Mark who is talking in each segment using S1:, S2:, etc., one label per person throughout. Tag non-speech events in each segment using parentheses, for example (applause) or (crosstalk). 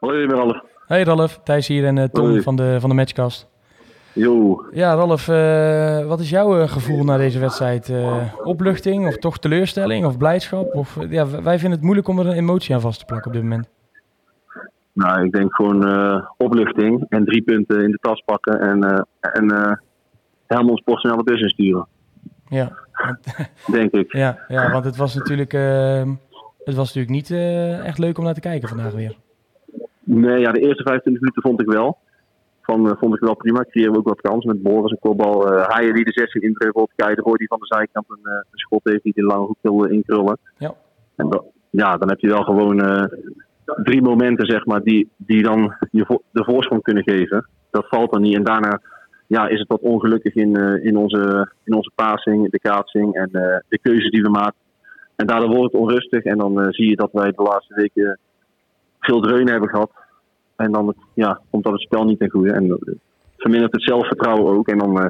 S1: Hoi, Ralf.
S2: Hey Ralf, Thijs hier en uh, Tom van de, van de Matchcast.
S1: Jo.
S2: Ja, Ralf, uh, wat is jouw gevoel na deze wedstrijd? Uh, opluchting of toch teleurstelling of blijdschap? Of, ja, wij vinden het moeilijk om er een emotie aan vast te plakken op dit moment.
S1: Nou, ik denk gewoon opluchting en drie punten in de tas pakken en, en helemaal ons professioneel de bus insturen.
S2: Ja. (laughs)
S1: denk ik.
S2: Ja, ja, want het was natuurlijk, ehm, het was natuurlijk niet echt leuk om naar te kijken vandaag weer.
S1: Nee, ja, de eerste 25 minuten vond ik wel. Van, uh, vond ik wel prima. Creëren we ook wat kans met Boris, een kopbal. Uh, Haaien die de 16 indrukkelt. Keijer hoor die van de zijkant een, uh, een schot heeft die de lange hoek wil inkrullen.
S2: Ja.
S1: En dat, ja, dan heb je wel gewoon drie momenten, zeg maar, die, die dan je vo de voorsprong kunnen geven. Dat valt dan niet. En daarna ja, is het wat ongelukkig in, in, onze, in onze passing, de kaatsing en de keuzes die we maken. En daardoor wordt het onrustig. En dan zie je dat wij de laatste weken veel dreunen hebben gehad. En dan ja, komt dat het spel niet ten goede. En uh, vermindert het zelfvertrouwen ook. En dan uh,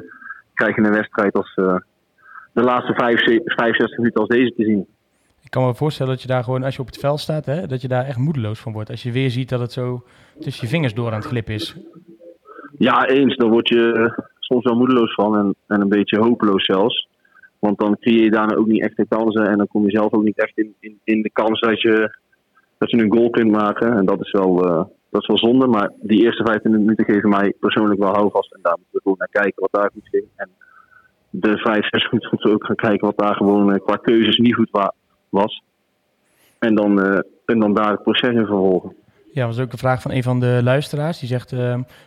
S1: krijg je een wedstrijd als uh, de laatste 65 minuten als deze te zien.
S2: Ik kan me voorstellen dat je daar gewoon, als je op het veld staat, hè, dat je daar echt moedeloos van wordt. Als je weer ziet dat het zo tussen je vingers door aan het glippen is.
S1: Ja, eens. Daar word je soms wel moedeloos van en, en een beetje hopeloos zelfs. Want dan creëer je daarna ook niet echt de kansen en dan kom je zelf ook niet echt in, in, in de kans dat je dat je een goal kunt maken. En dat is wel, uh, dat is wel zonde. Maar die eerste 15 minuten geven mij persoonlijk wel houvast. En daar moeten we gewoon naar kijken wat daar goed ging. En de 5, 6 minuten moeten we ook gaan kijken wat daar gewoon uh, qua keuzes niet goed was. En dan, uh, en dan daar het proces in vervolgen.
S2: Ja, dat was ook een vraag van een van de luisteraars. Die zegt,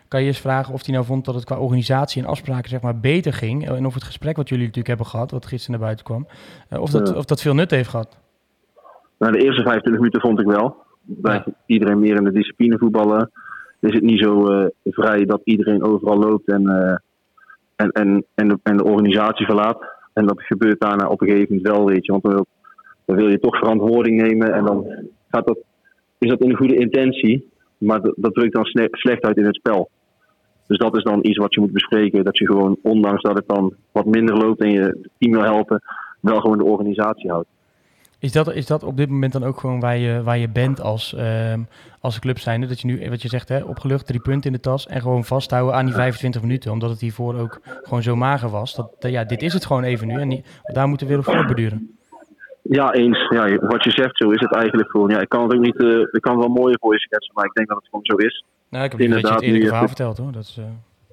S2: kan je eens vragen of hij nou vond dat het qua organisatie en afspraken zeg maar, beter ging? En of het gesprek wat jullie natuurlijk hebben gehad, wat gisteren naar buiten kwam, of, dat, of dat veel nut heeft gehad?
S1: Nou, de eerste 25 minuten vond ik wel. Bij iedereen meer in de discipline voetballen. Is het niet zo uh, vrij dat iedereen overal loopt en, uh, en, en, en, de, en de organisatie verlaat. En dat gebeurt daarna op een gegeven moment wel, weet je. Want dan wil, dan wil je toch verantwoording nemen en dan gaat dat, is dat in een goede intentie. Maar dat, dat drukt dan slecht uit in het spel. Dus dat is dan iets wat je moet bespreken. Dat je gewoon, ondanks dat het dan wat minder loopt en je het team wil helpen, wel gewoon de organisatie houdt.
S2: Is dat, is dat op dit moment dan ook gewoon waar je, waar je bent als, uh, als club zijnde? Dat je nu, wat je zegt, hè, opgelucht, drie punten in de tas en gewoon vasthouden aan die 25 minuten. Omdat het hiervoor ook gewoon zo mager was. Dat, ja, dit is het gewoon even nu en daar moeten we weer op voortbeduren.
S1: Ja, eens. Ja, wat je zegt, zo is het eigenlijk gewoon. Ja, ik kan het ook niet, uh, ik kan wel mooier voor je schetsen, maar ik denk dat het gewoon zo is.
S2: Nou, ik heb Inderdaad, je het eerder verhaal verteld hoor. Dat is, uh...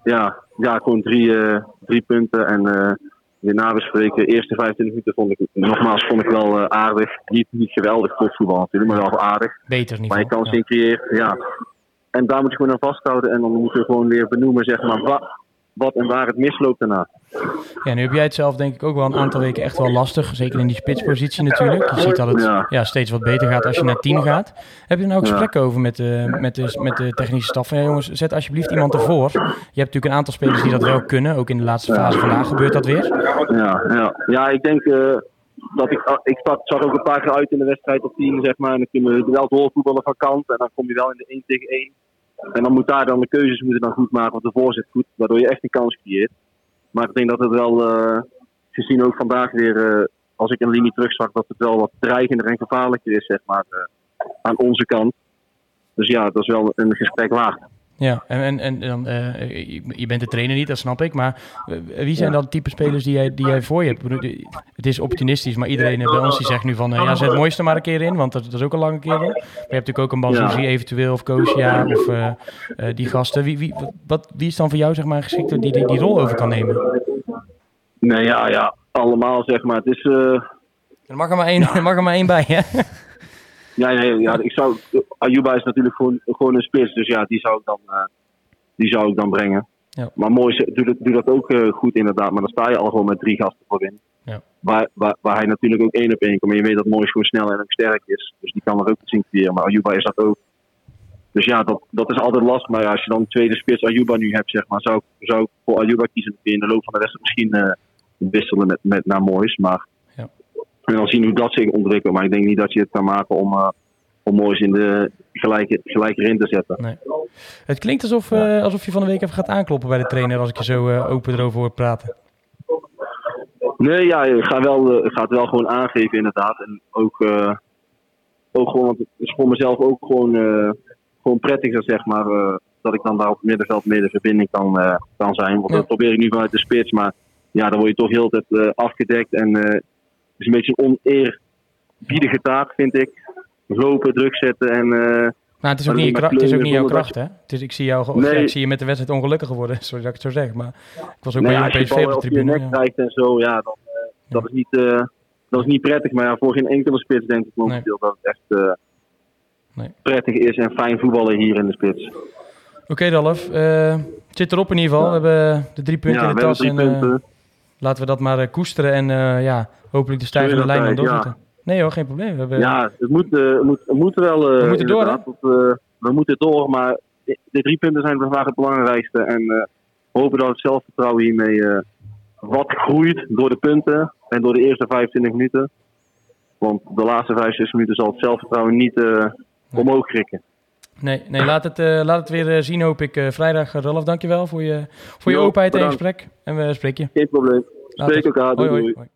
S1: ja, ja, gewoon drie, drie punten en weer nabespreken. De eerste 25 minuten vond ik, nogmaals, vond ik wel uh, aardig. Niet, niet geweldig voetbal natuurlijk, maar wel aardig.
S2: Beter niet.
S1: Maar je kan ja. creëren, ja. En daar moet je gewoon aan vasthouden. En dan moet je gewoon weer benoemen, zeg maar, wat, wat en waar het misloopt daarna.
S2: Ja, nu heb jij het zelf denk ik ook wel een aantal weken echt wel lastig. Zeker in die spitspositie natuurlijk. Je ziet dat het ja. steeds wat beter gaat als je naar 10 gaat. Heb je er nou ook gesprekken over met de, met, de, met de technische staf? Ja, jongens, zet alsjeblieft iemand ervoor. Je hebt natuurlijk een aantal spelers die dat wel kunnen. Ook in de laatste fase vandaag gebeurt dat weer.
S1: Ja, ja. ja ik denk... Uh, dat ik, ik zag ook een paar keer uit in de wedstrijd op 10, zeg maar. En dan kun je wel doorvoetballen van kant. En dan kom je wel in de 1 tegen 1. En dan moet daar dan de keuzes moeten dan goed maken, want de voorzet goed, waardoor je echt een kans creëert. Maar ik denk dat het wel, uh, gezien ook vandaag weer, uh, als ik een linie terugzag, dat het wel wat dreigender en gevaarlijker is, zeg maar, uh, aan onze kant. Dus ja, dat is wel een gesprek waard.
S2: Ja, en, en, en dan, uh, je bent de trainer niet, dat snap ik. Maar wie zijn dan type spelers die jij, die jij voor je hebt? Het is opportunistisch, maar iedereen bij ons die zegt nu van... Uh, ja, zet het mooiste maar een keer in, want dat, dat is ook een lange keer. Maar je hebt natuurlijk ook een Banzuzi eventueel, of Koosja, of uh, die gasten. Wie, wie, wat, wie is dan voor jou zeg maar, geschikt die, die die rol over kan nemen?
S1: Nee, ja, ja, allemaal zeg maar. Het is...
S2: Er mag er maar één, er mag er maar één bij, hè? (laughs)
S1: Ja, nee, ja, ik zou, Ayuba is natuurlijk gewoon, gewoon een spits, dus ja, die zou ik dan, uh, die zou ik dan brengen.
S2: Ja.
S1: Maar mooi, doe dat, doe dat ook uh, goed inderdaad, maar dan sta je al gewoon met drie gasten voorin.
S2: Ja.
S1: Waar, waar, waar hij natuurlijk ook één op één komt. En je weet dat Moois gewoon snel en ook sterk is. Dus die kan er ook iets in creëren. Maar Ayuba is dat ook. Dus ja, dat, dat is altijd lastig. Maar ja, als je dan tweede spits Ayuba nu hebt, zeg maar, zou, zou ik voor Ayuba kiezen. In de loop van de rest misschien uh, wisselen met, met naar Moois. Maar en dan zien hoe dat zich ontwikkelt. Maar ik denk niet dat je het kan maken om, uh, moois in de gelijk, gelijk erin te zetten.
S2: Nee. Het klinkt alsof, uh, alsof je van de week even gaat aankloppen bij de trainer als ik je zo uh, open erover hoor praten.
S1: Nee, ja, je gaat, wel, gaat wel gewoon aangeven inderdaad. En ook, ook gewoon, want het is voor mezelf ook gewoon gewoon prettiger, zeg maar, eh, dat ik dan daar op het middenveld meer de verbinding kan, eh, kan zijn. Want
S2: Ja.
S1: dat probeer ik nu vanuit de spits, maar ja, dan word je toch heel de tijd eh, afgedekt. En eh, het is een beetje een oneerbiedige taak, vind ik. Lopen, druk zetten en...
S2: Nou, het is ook niet, je het is ook niet jouw kracht, hè? Het is, ik, zie jou,
S1: Nee.
S2: ja, ik zie je met de wedstrijd ongelukkig worden, (laughs) sorry dat ik het zo zeg. Maar ik was ook
S1: Nee,
S2: bij
S1: als
S2: jou
S1: je
S2: PSV op de
S1: op je
S2: tribune.
S1: nek krijgt en zo, ja, dan, eh, dat, is niet, eh, dat is niet prettig. Maar ja, voor geen enkele spits denk ik momenteel dat het echt
S2: Nee.
S1: prettig is en fijn voetballen hier in de spits.
S2: Oké, Ralf. eh, het zit erop in ieder geval. We hebben de drie punten
S1: ja,
S2: in de tas. En, laten we dat maar koesteren en ja, hopelijk de stijgende lijn dan doorzetten. Nee hoor, geen probleem. We hebben,
S1: ja, het moet, het moet, moet wel. eh,
S2: We moeten door,
S1: eh, we moeten door, maar de drie punten zijn vandaag het belangrijkste. En hopen dat het zelfvertrouwen hiermee wat groeit door de punten en door de eerste 25 minuten. Want de laatste 25 minuten zal het zelfvertrouwen niet omhoog krikken.
S2: Nee, nee laat, het, laat het weer zien, hoop ik. vrijdag, Ralf, dankjewel voor je, voor je
S1: Jo,
S2: openheid en
S1: bedankt.
S2: gesprek. En we spreken je.
S1: Geen probleem. Spreek elkaar. Doei,
S2: hoi. hoi.